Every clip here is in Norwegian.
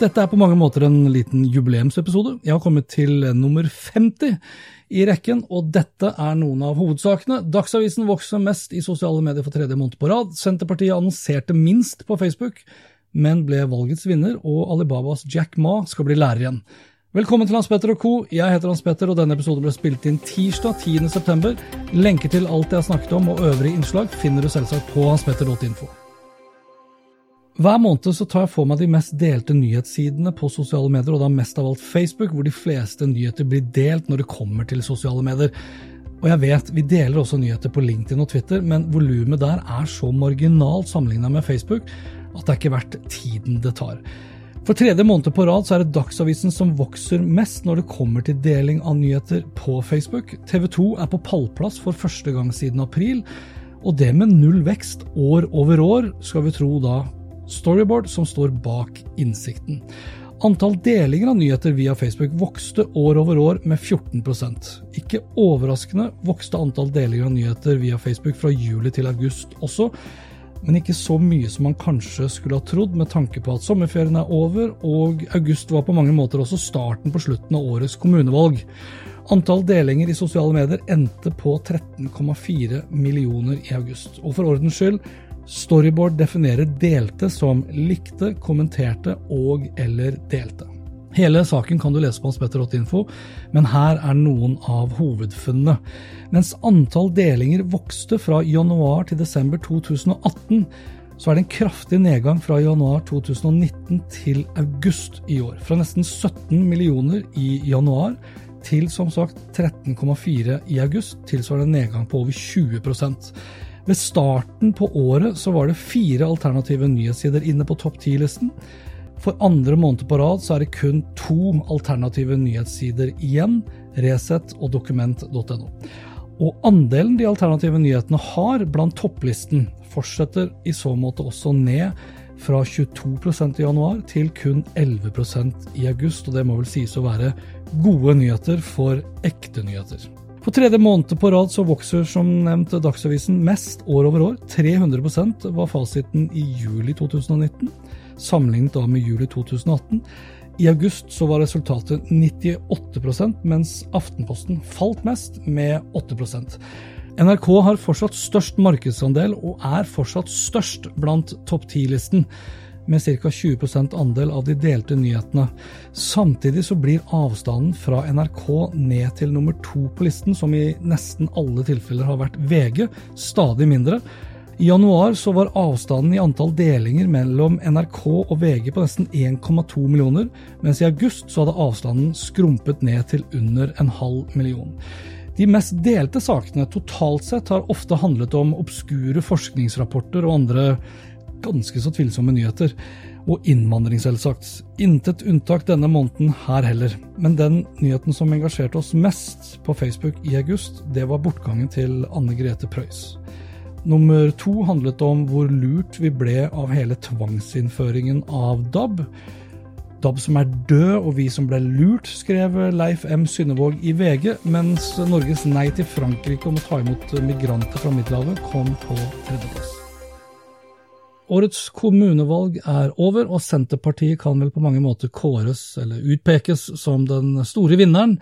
Dette er på mange måter en liten jubileumsepisode. Jeg har kommet til nummer 50 i rekken, og dette er noen av hovedsakene. Dagsavisen vokser mest i sosiale medier for tredje måned på rad. Senterpartiet annonserte minst på Facebook, men ble valgets vinner, og Alibabas Jack Ma skal bli lærer igjen. Velkommen til Hans Petter og co. Jeg heter Hans Petter, og denne episoden ble spilt inn tirsdag 10. september. Lenker til alt jeg har snakket om og øvrige innslag finner du selvsagt på hanspetter.info. Hver måned så tar jeg for meg de mest delte nyhetssidene på sosiale medier, og da mest av alt Facebook, hvor de fleste nyheter blir delt når det kommer til sosiale medier. Og jeg vet, vi deler også nyheter på LinkedIn og Twitter, men volumet der er så marginalt sammenligna med Facebook at det er ikke verdt tiden det tar. For tredje måned på rad så er det Dagsavisen som vokser mest når det kommer til deling av nyheter på Facebook. TV 2 er på pallplass for første gang siden april, og det med null vekst år over år, skal vi tro da Storyboard som står bak innsikten. Antall delinger av nyheter via Facebook vokste år over år med 14 Ikke overraskende vokste antall delinger av nyheter via Facebook fra juli til august også, men ikke så mye som man kanskje skulle ha trodd med tanke på at sommerferien er over, og august var på mange måter også starten på slutten av årets kommunevalg. Antall delinger i sosiale medier endte på 13,4 millioner i august. Og for ordens skyld, Storyboard definerer delte som likte, kommenterte og eller delte. Hele saken kan du lese på hanspetter.info, men her er noen av hovedfunnene. Mens antall delinger vokste fra januar til desember 2018, så er det en kraftig nedgang fra januar 2019 til august i år. Fra nesten 17 millioner i januar til som sagt 13,4 i august, tilsvarende en nedgang på over 20 ved starten på året så var det fire alternative nyhetssider inne på topp ti-listen. For andre måned på rad så er det kun to alternative nyhetssider igjen, Resett og dokument.no. Og andelen de alternative nyhetene har blant topplisten, fortsetter i så måte også ned fra 22% i januar til kun 11% i august, og det må vel sies å være gode nyheter for ekte nyheter. For tredje måned på rad så vokser som nevnt Dagsavisen mest år over år. 300% var fasiten i juli 2019, sammenlignet da med juli 2018. I august så var resultatet 98% mens Aftenposten falt mest, med 8% NRK har fortsatt størst markedsandel og er fortsatt størst blant topp 10-listen med ca. 20% andel av de delte nyhetene. Samtidig så blir avstanden fra NRK ned til nummer to på listen, som i nesten alle tilfeller har vært VG, stadig mindre. I januar så var avstanden i antall delinger mellom NRK og VG på nesten 1,2 millioner, mens i august så hadde avstanden skrumpet ned til under en halv million. De mest delte sakene totalt sett har ofte handlet om obskure forskningsrapporter og andre ganske så tvilsomme nyheter. Og innvandring, selvsagt. Intet unntak denne måneden her heller. Men den nyheten som engasjerte oss mest på Facebook i august, det var bortgangen til Anne Grete Preus. Nummer to handlet om hvor lurt vi ble av hele tvangsinnføringen av DAB. DAB som er død, og vi som ble lurt, skrev Leif M. Synnevåg i VG, mens Norges nei til Frankrike om å ta imot migranter fra Middelhavet kom på tredjeplass. Årets kommunevalg er over, og Senterpartiet kan vel på mange måter kåres eller utpekes som den store vinneren.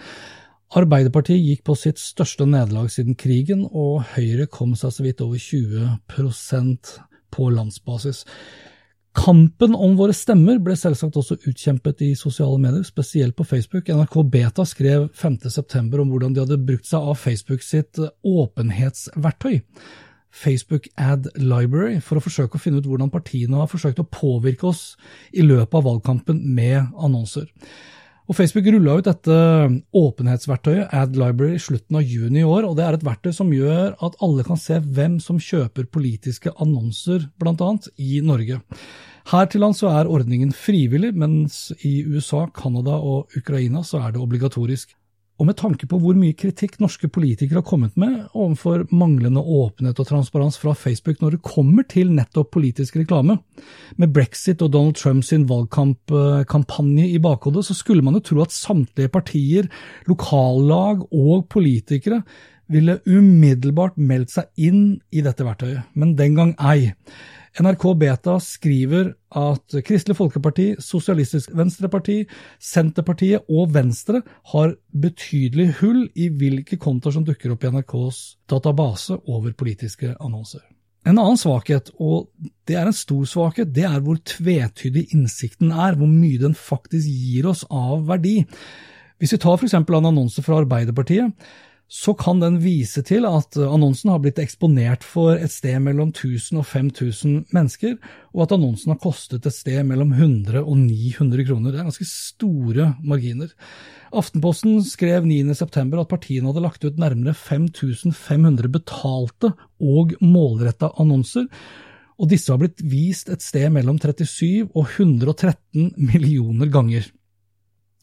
Arbeiderpartiet gikk på sitt største nederlag siden krigen, og Høyre kom seg så vidt over 20% på landsbasis. Kampen om våre stemmer ble selvsagt også utkjempet i sosiale medier, spesielt på Facebook. NRK Beta skrev 5.9 om hvordan de hadde brukt seg av Facebook sitt åpenhetsverktøy. Facebook Ad Library for å forsøke å finne ut hvordan partiene har forsøkt å påvirke oss i løpet av valgkampen med annonser. Og Facebook rulla ut dette åpenhetsverktøyet Ad Library i slutten av juni i år, og det er et verktøy som gjør at alle kan se hvem som kjøper politiske annonser, bl.a. i Norge. Her til lands er ordningen frivillig, mens i USA, Canada og Ukraina så er det obligatorisk. Og med tanke på hvor mye kritikk norske politikere har kommet med overfor manglende åpenhet og transparens fra Facebook når det kommer til nettopp politisk reklame, med brexit og Donald Trumps valgkampkampanje i bakhodet, så skulle man jo tro at samtlige partier, lokallag og politikere ville umiddelbart meldt seg inn i dette verktøyet, men den gang ei. NRK Beta skriver at Kristelig Folkeparti, Sosialistisk Venstreparti, Senterpartiet og Venstre har betydelig hull i hvilke kontoer som dukker opp i NRKs database over politiske annonser. En annen svakhet, og det er en stor svakhet, det er hvor tvetydig innsikten er, hvor mye den faktisk gir oss av verdi. Hvis vi tar f.eks. en annonse fra Arbeiderpartiet, så kan den vise til at annonsen har blitt eksponert for et sted mellom 1000 og 5000 mennesker, og at annonsen har kostet et sted mellom 100 og 900 kroner. Det er ganske store marginer. Aftenposten skrev 9.9 at partiene hadde lagt ut nærmere 5500 betalte og målretta annonser, og disse har blitt vist et sted mellom 37 og 113 millioner ganger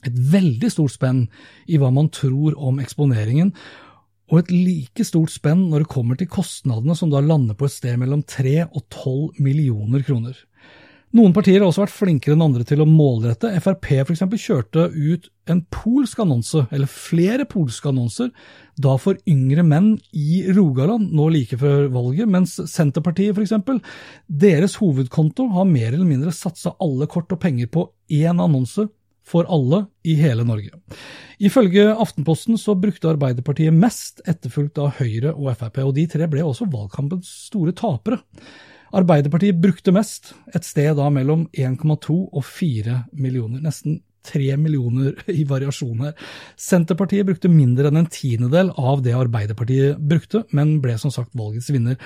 et veldig stort spenn i hva man tror om eksponeringen, og et like stort spenn når det kommer til kostnadene, som da lander på et sted mellom 3 og 12 millioner kroner. Noen partier har også vært flinkere enn andre til å målrette. Frp f.eks. kjørte ut en polsk annonse, eller flere polske annonser, da for yngre menn i Rogaland, nå like før valget, mens Senterpartiet f.eks., deres hovedkonto har mer eller mindre satsa alle kort og penger på én annonse for alle i hele Norge. Ifølge Aftenposten så brukte Arbeiderpartiet mest, etterfulgt av Høyre og Frp, og de tre ble også valgkampens store tapere. Arbeiderpartiet brukte mest, et sted da mellom 1,2 og 4 millioner, nesten tre millioner i variasjon her. Senterpartiet brukte mindre enn en tiendedel av det Arbeiderpartiet brukte, men ble som sagt valgets vinner.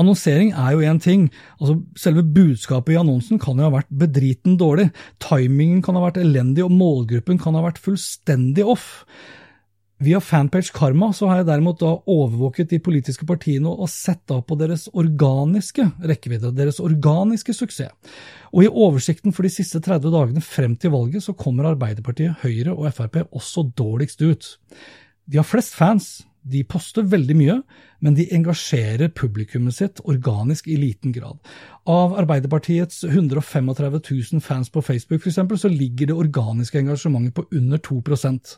Annonsering er jo én ting, altså selve budskapet i annonsen kan jo ha vært bedriten dårlig, timingen kan ha vært elendig, og målgruppen kan ha vært fullstendig off. Via fanpage Karma så har jeg derimot da overvåket de politiske partiene og sett da på deres organiske rekkevidde, deres organiske suksess. Og i oversikten for de siste 30 dagene frem til valget så kommer Arbeiderpartiet, Høyre og Frp også dårligst ut. De har flest fans, de poster veldig mye, men de engasjerer publikummet sitt organisk i liten grad. Av Arbeiderpartiets 135 000 fans på Facebook for eksempel, så ligger det organiske engasjementet på under 2%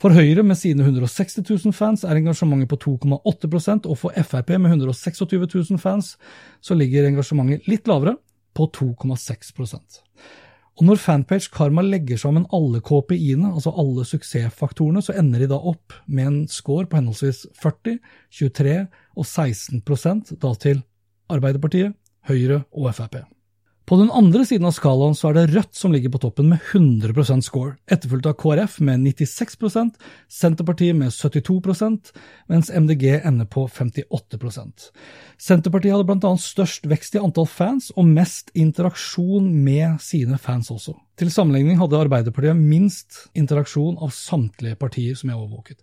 For Høyre med sine 160 000 fans er engasjementet på 2,8% og for Frp med 126 000 fans så ligger engasjementet litt lavere, på 2,6 og når Fanpage Karma legger sammen alle KPI-ene, altså alle suksessfaktorene, så ender de da opp med en score på henholdsvis 40, 23 og 16 da til Arbeiderpartiet, Høyre og Frp. På den andre siden av skalaen så er det Rødt som ligger på toppen med 100% score, etterfulgt av KrF med 96% Senterpartiet med 72% mens MDG ender på 58% Senterpartiet hadde bl.a. størst vekst i antall fans og mest interaksjon med sine fans også. Til sammenligning hadde Arbeiderpartiet minst interaksjon av samtlige partier som jeg overvåket.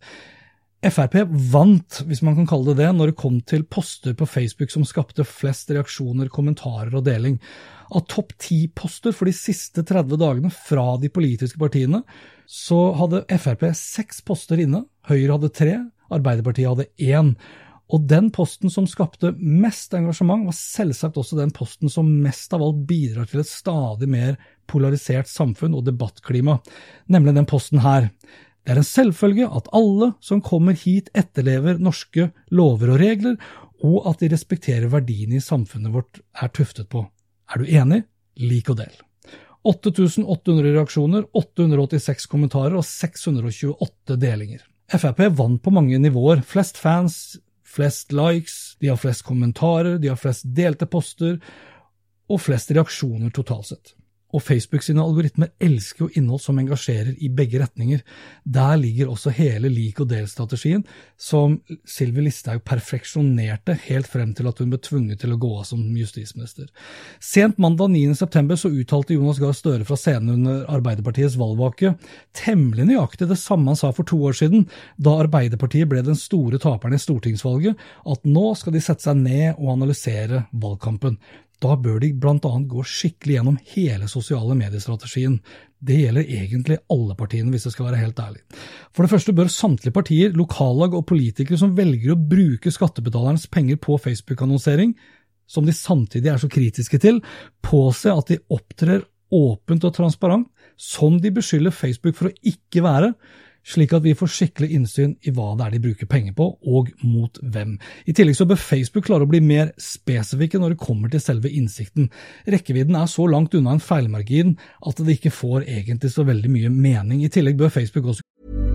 Frp vant, hvis man kan kalle det det, når det kom til poster på Facebook som skapte flest reaksjoner, kommentarer og deling. Av topp ti poster for de siste 30 dagene fra de politiske partiene, så hadde Frp seks poster inne, Høyre hadde tre, Arbeiderpartiet hadde én. Og den posten som skapte mest engasjement, var selvsagt også den posten som mest av alt bidrar til et stadig mer polarisert samfunn og debattklima, nemlig den posten her. Det er en selvfølge at alle som kommer hit etterlever norske lover og regler, og at de respekterer verdiene i samfunnet vårt er tuftet på. Er du enig? Lik og del. 8800 reaksjoner, 886 kommentarer og 628 delinger. Frp vant på mange nivåer. Flest fans, flest likes, de har flest kommentarer, de har flest delte poster, og flest reaksjoner totalt sett. Og Facebook sine algoritmer elsker jo innhold som engasjerer i begge retninger. Der ligger også hele lik og del-strategien, som Sylvi Listhaug perfeksjonerte helt frem til at hun ble tvunget til å gå av som justisminister. Sent mandag 9.9 så uttalte Jonas Gahr Støre fra scenen under Arbeiderpartiets valgvake temmelig nøyaktig det samme han sa for to år siden, da Arbeiderpartiet ble den store taperen i stortingsvalget, at nå skal de sette seg ned og analysere valgkampen. Da bør de bl.a. gå skikkelig gjennom hele sosiale mediestrategien. Det gjelder egentlig alle partiene, hvis jeg skal være helt ærlig. For det første bør samtlige partier, lokallag og politikere som velger å bruke skattebetalernes penger på Facebook-annonsering, som de samtidig er så kritiske til, påse at de opptrer åpent og transparent, som de beskylder Facebook for å ikke være, slik at vi får skikkelig innsyn i hva det er de bruker penger på, og mot hvem. I tillegg så bør Facebook klare å bli mer spesifikke når det kommer til selve innsikten. Rekkevidden er så langt unna en feilmargin at det ikke får egentlig så veldig mye mening. I tillegg bør Facebook også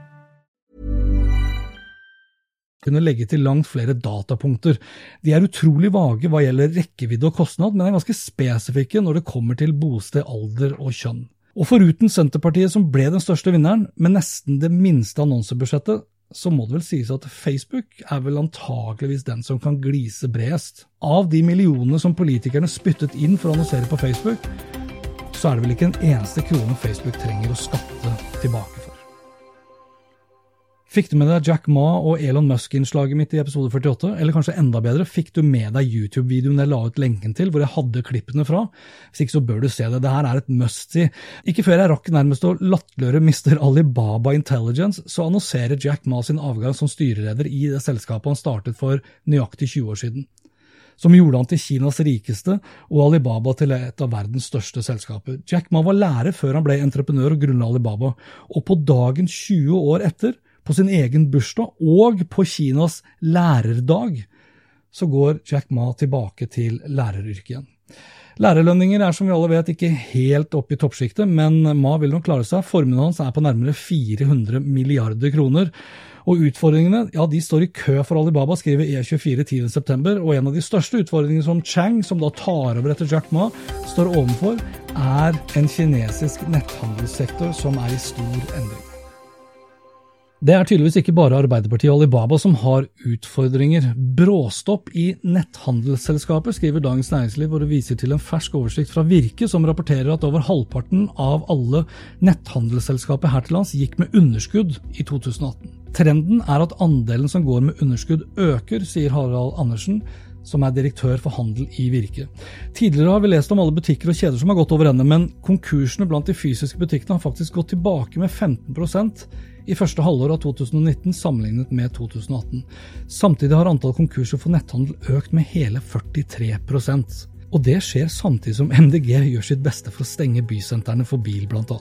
kunne legge til langt flere datapunkter. De er utrolig vage hva gjelder rekkevidde og kostnad, men er ganske spesifikke når det kommer til bosted, alder og kjønn. Og foruten Senterpartiet, som ble den største vinneren, med nesten det minste annonsebudsjettet, så må det vel sies at Facebook er vel antakeligvis den som kan glise bredest. Av de millionene som politikerne spyttet inn for å annonsere på Facebook, så er det vel ikke en eneste krone Facebook trenger å skatte tilbake. Fikk du med deg Jack Ma og Elon Musk-innslaget mitt i episode 48? Eller kanskje enda bedre, fikk du med deg YouTube-videoen jeg la ut lenken til, hvor jeg hadde klippene fra? Hvis ikke så bør du se det. Det her er et must-see. Ikke før jeg rakk nærmest å latterliggjøre Mr. Alibaba Intelligence, så annonserer Jack Ma sin avgang som styreleder i det selskapet han startet for nøyaktig 20 år siden som gjorde han til Kinas rikeste og Alibaba til et av verdens største selskaper. Jack Ma var lærer før han ble entreprenør og grunnla Alibaba, og på dagen 20 år etter på sin egen bursdag og på Kinas lærerdag, så går Jack Ma tilbake til læreryrket igjen. Lærerlønninger er som vi alle vet ikke helt oppe i toppsjiktet, men Ma vil nok klare seg. Formuen hans er på nærmere 400 milliarder kroner. Og utfordringene ja, de står i kø for Alibaba, skriver E24 10.9. Og en av de største utfordringene som Chang, som da tar over etter Jack Ma, står overfor, er en kinesisk netthandelssektor som er i stor endring. Det er tydeligvis ikke bare Arbeiderpartiet og Alibaba som har utfordringer. Bråstopp i netthandelsselskaper, skriver Dagens Næringsliv, hvor det viser til en fersk oversikt fra Virke som rapporterer at over halvparten av alle netthandelsselskaper her til lands gikk med underskudd i 2018. Trenden er at andelen som går med underskudd øker, sier Harald Andersen, som er direktør for handel i Virke. Tidligere har vi lest om alle butikker og kjeder som har gått over ende, men konkursene blant de fysiske butikkene har faktisk gått tilbake med 15 i første halvår av 2019 sammenlignet med 2018. Samtidig har antall konkurser for netthandel økt med hele 43% og det skjer samtidig som MDG gjør sitt beste for å stenge bysentrene for bil, bl.a.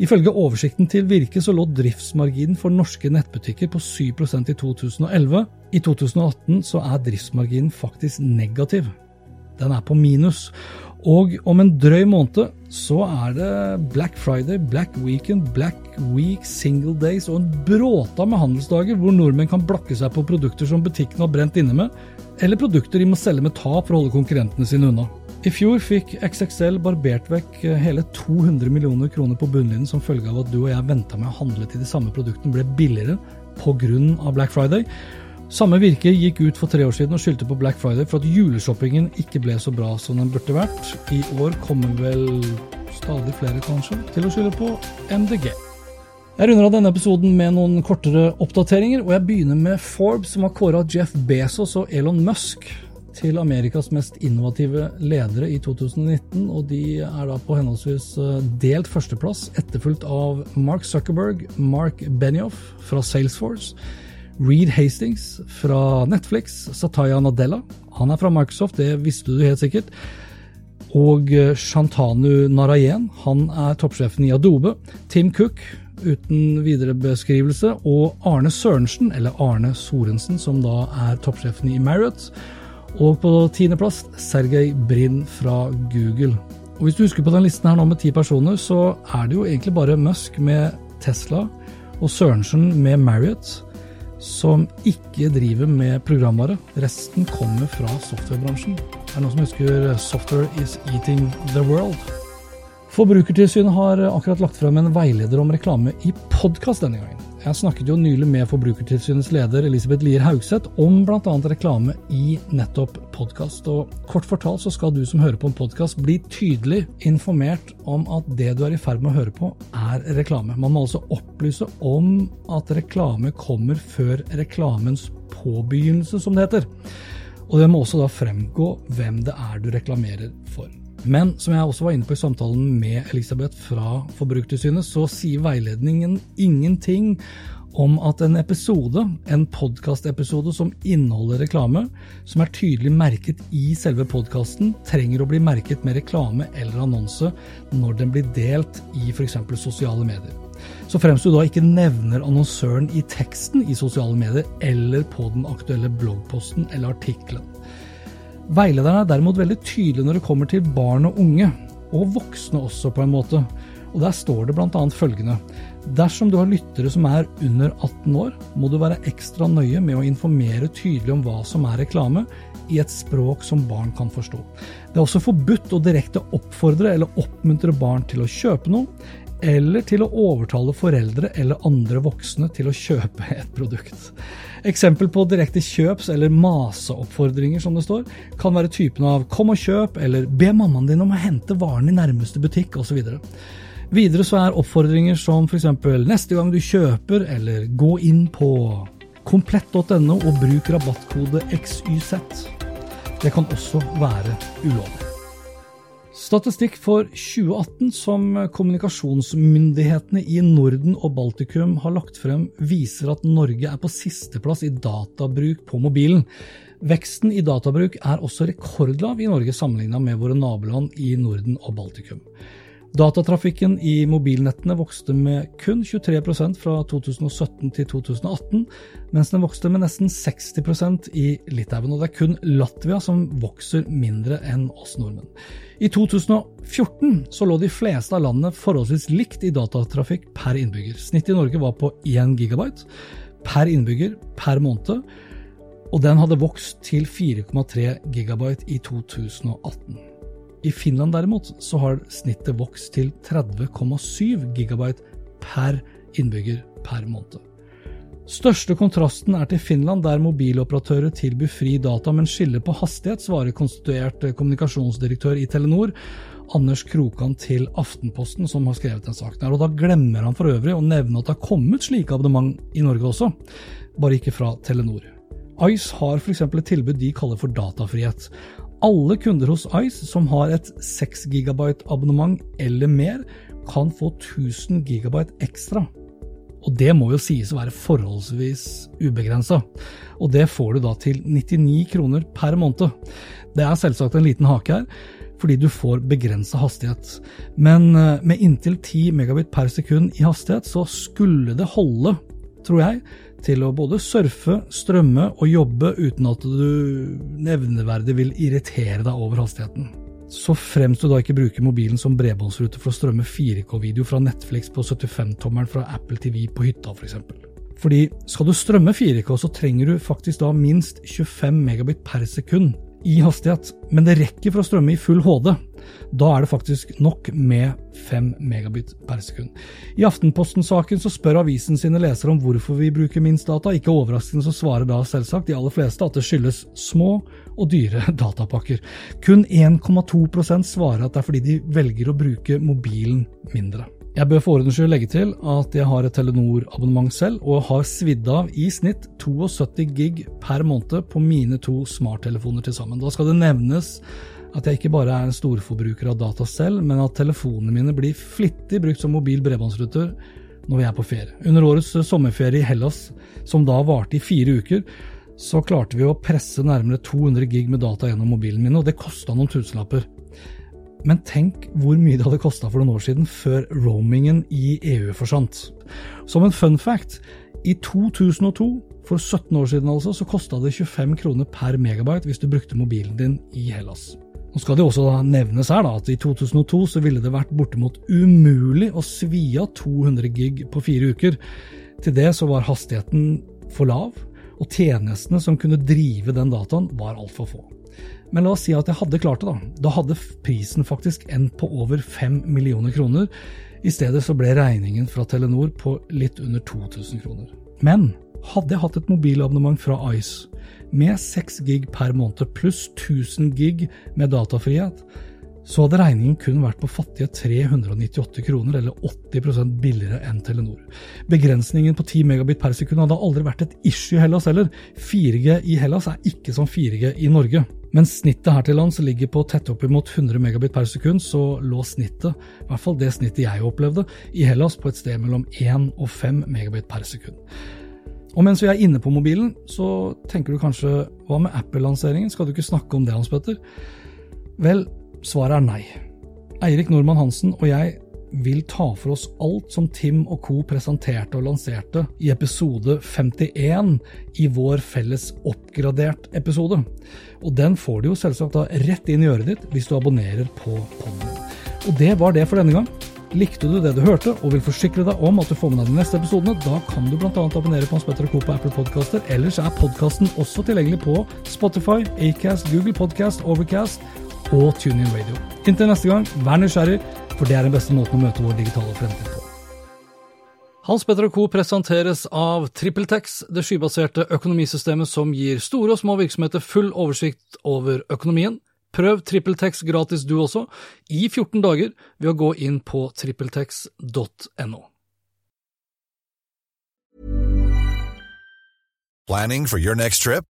Ifølge oversikten til Virke så lå driftsmarginen for norske nettbutikker på 7% i 2011. I 2018 så er driftsmarginen faktisk negativ. Den er på minus. Og om en drøy måned så er det Black Friday, Black Weekend, Black Week, Single Days og en bråta med handelsdager hvor nordmenn kan blakke seg på produkter som butikkene har brent inne med, eller produkter de må selge med tap for å holde konkurrentene sine unna. I fjor fikk XXL barbert vekk hele 200 millioner kroner på bunnlinjen som følge av at du og jeg venta med å handle til de samme produktene ble billigere pga. Black Friday. Samme Virke gikk ut for tre år siden og skyldte på Black Friday for at juleshoppingen ikke ble så bra som den burde vært. I år kommer vel stadig flere, kanskje, til å skylde på MDG. Jeg runder av denne episoden med noen kortere oppdateringer, og jeg begynner med Forbes, som har kåra Jeff Bezos og Elon Musk til Amerikas mest innovative ledere i 2019, og de er da på henholdsvis eh, delt førsteplass, etterfulgt av Mark Zuckerberg, Mark Benioff fra Salesforce, Reed Hastings fra Netflix, Sataya Nadella, han er fra Microsoft, det visste du helt sikkert, og eh, Shantanu Narayen, han er toppsjefen i Adobe, Tim Cook, uten videre beskrivelse, og Arne Sørensen, eller Arne Sorensen, som da er toppsjefen i Marriott, og på tiendeplass Sergej Brin fra Google. Og Hvis du husker på den listen her nå med ti personer, så er det jo egentlig bare Musk med Tesla og Sørensen med Marriott som ikke driver med programvare. Resten kommer fra softwarebransjen. Er det noen som husker 'Software is eating the world'? Forbrukertilsynet har akkurat lagt frem en veileder om reklame i podkast denne gangen. Jeg snakket jo nylig med Forbrukertilsynets leder Elisabeth Lier Haugseth om bl.a. reklame i nettopp podkast. Kort fortalt så skal du som hører på en podkast bli tydelig informert om at det du er i ferd med å høre på, er reklame. Man må altså opplyse om at reklame kommer før reklamens påbegynnelse, som det heter. Og det må også da fremgå hvem det er du reklamerer for. Men som jeg også var inne på i samtalen med Elisabeth fra Forbrukertilsynet, så sier veiledningen ingenting om at en episode, en podkastepisode som inneholder reklame, som er tydelig merket i selve podkasten, trenger å bli merket med reklame eller annonse når den blir delt i f.eks. sosiale medier. Så fremst du da ikke nevner annonsøren i teksten i sosiale medier eller på den aktuelle bloggposten eller artikkelen. Veilederen er derimot veldig tydelig når det kommer til barn og unge, og voksne også, på en måte. Og Der står det bl.a. følgende Dersom du har lyttere som er under 18 år, må du være ekstra nøye med å informere tydelig om hva som er reklame, i et språk som barn kan forstå. Det er også forbudt å direkte oppfordre eller oppmuntre barn til å kjøpe noe, eller til å overtale foreldre eller andre voksne til å kjøpe et produkt. Eksempel på direkte kjøps- eller maseoppfordringer, som det står, kan være typen av 'kom og kjøp' eller 'be mammaen din om å hente varen i nærmeste butikk' osv. Videre så er oppfordringer som f.eks. 'neste gang du kjøper' eller 'gå inn på komplett.no og bruk rabattkode XYZ'. Det kan også være ulovlig. Statistikk for 2018 som kommunikasjonsmyndighetene i Norden og Baltikum har lagt frem, viser at Norge er på sisteplass i databruk på mobilen. Veksten i databruk er også rekordlav i Norge sammenligna med våre naboland i Norden og Baltikum. Datatrafikken i mobilnettene vokste med kun 23% fra 2017 til 2018, mens den vokste med nesten 60% i Litauen. Og det er kun Latvia som vokser mindre enn oss nordmenn. I 2014 så lå de fleste av landene forholdsvis likt i datatrafikk per innbygger. Snittet i Norge var på 1 gigabyte per innbygger per måned, og den hadde vokst til 4,3 gigabyte i 2018. I Finland derimot så har snittet vokst til 30,7 gigabyte per innbygger per måned. Største kontrasten er til Finland, der mobiloperatører tilbyr fri data, men skiller på hastighet, svarer konstituert kommunikasjonsdirektør i Telenor, Anders Krokan, til Aftenposten, som har skrevet den saken. her, og Da glemmer han for øvrig å nevne at det har kommet slike abonnement i Norge også, bare ikke fra Telenor. Ice har f.eks. et tilbud de kaller for datafrihet. Alle kunder hos Ice som har et 6 GB abonnement eller mer, kan få 1000 GB ekstra. Og det må jo sies å være forholdsvis ubegrensa. Og det får du da til 99 kroner per måned. Det er selvsagt en liten hake her, fordi du får begrensa hastighet. Men eh, med inntil 10 megabit per sekund i hastighet, så skulle det holde, tror jeg, til å både surfe, strømme og jobbe uten at du nevneverdig vil irritere deg over hastigheten. Så fremst du da ikke bruker mobilen som bredbåndsrute for å strømme 4K-video fra Netflix på 75-tommeren fra Apple TV på hytta f.eks. For Fordi skal du strømme 4K, så trenger du faktisk da minst 25 megabit per sekund i hastighet, men det rekker for å strømme i full HD. Da er det faktisk nok med 5 megabit per sekund. I Aftenposten-saken så spør avisen sine lesere om hvorfor vi bruker minst data. Ikke overraskende så svarer da selvsagt de aller fleste at det skyldes små og dyre datapakker. Kun 1,2% svarer at det er fordi de velger å bruke mobilen mindre. Jeg bør for ordens skyld legge til at jeg har et Telenor-abonnement selv, og har svidd av i snitt 72 gig per måned på mine to smarttelefoner til sammen. Da skal det nevnes at jeg ikke bare er en storforbruker av data selv, men at telefonene mine blir flittig brukt som mobil bredbåndsruter når vi er på ferie. Under årets sommerferie i Hellas, som da varte i fire uker, så klarte vi å presse nærmere 200 gig med data gjennom mobilen min, og det kosta noen tusenlapper. Men tenk hvor mye det hadde kosta for noen år siden, før roamingen i EU forsvant. Som en fun fact, i 2002, for 17 år siden altså, så kosta det 25 kroner per megabyte hvis du brukte mobilen din i Hellas. Nå skal det også nevnes her da, at i 2002 så ville det vært bortimot umulig å svi av 200 gig på fire uker. Til det så var hastigheten for lav, og tjenestene som kunne drive den dataen, var altfor få. Men la oss si at jeg hadde klart det, da. Da hadde prisen faktisk endt på over 5 millioner kroner. I stedet så ble regningen fra Telenor på litt under 2000 kroner. Men hadde jeg hatt et mobilabonnement fra Ice med 6 gig per måned pluss 1000 gig med datafrihet, så hadde regningen kun vært på fattige 398 kroner, eller 80% billigere enn Telenor. Begrensningen på 10 megabit per sekund hadde aldri vært et issue i Hellas heller. 4G i Hellas er ikke som 4G i Norge. Mens snittet her til lands ligger på tett oppimot 100 megabit per sekund, så lå snittet, i hvert fall det snittet jeg opplevde, i Hellas på et sted mellom 1 og 5 megabit per sekund. Og mens vi er inne på mobilen, så tenker du kanskje hva med Apple-lanseringen, skal du ikke snakke om det, Hans Petter? Vel, svaret er nei. Eirik Normann Hansen og jeg vil ta for oss alt som Tim og co. presenterte og lanserte i episode 51 i vår felles oppgradert-episode. Og den får du jo selvsagt da rett inn i øret ditt hvis du abonnerer på podden. Og det var det for denne gang. Likte du det du hørte og vil forsikre deg om at du får med deg de neste episodene, da kan du bl.a. abonnere på Hans Petter Co. på Apple Podcaster. Ellers er podkasten også tilgjengelig på Spotify, Acast, Google Podcast, Overcast og TuneIn Radio. Inntil neste gang, vær nysgjerrig, for det er den beste måten å møte vår digitale fremtid på. Hans Petter Co. presenteres av TrippelTex, det skybaserte økonomisystemet som gir store og små virksomheter full oversikt over økonomien. Prøv TrippelTex gratis du også, i 14 dager, ved å gå inn på trippeltex.no. Planning for your next trip?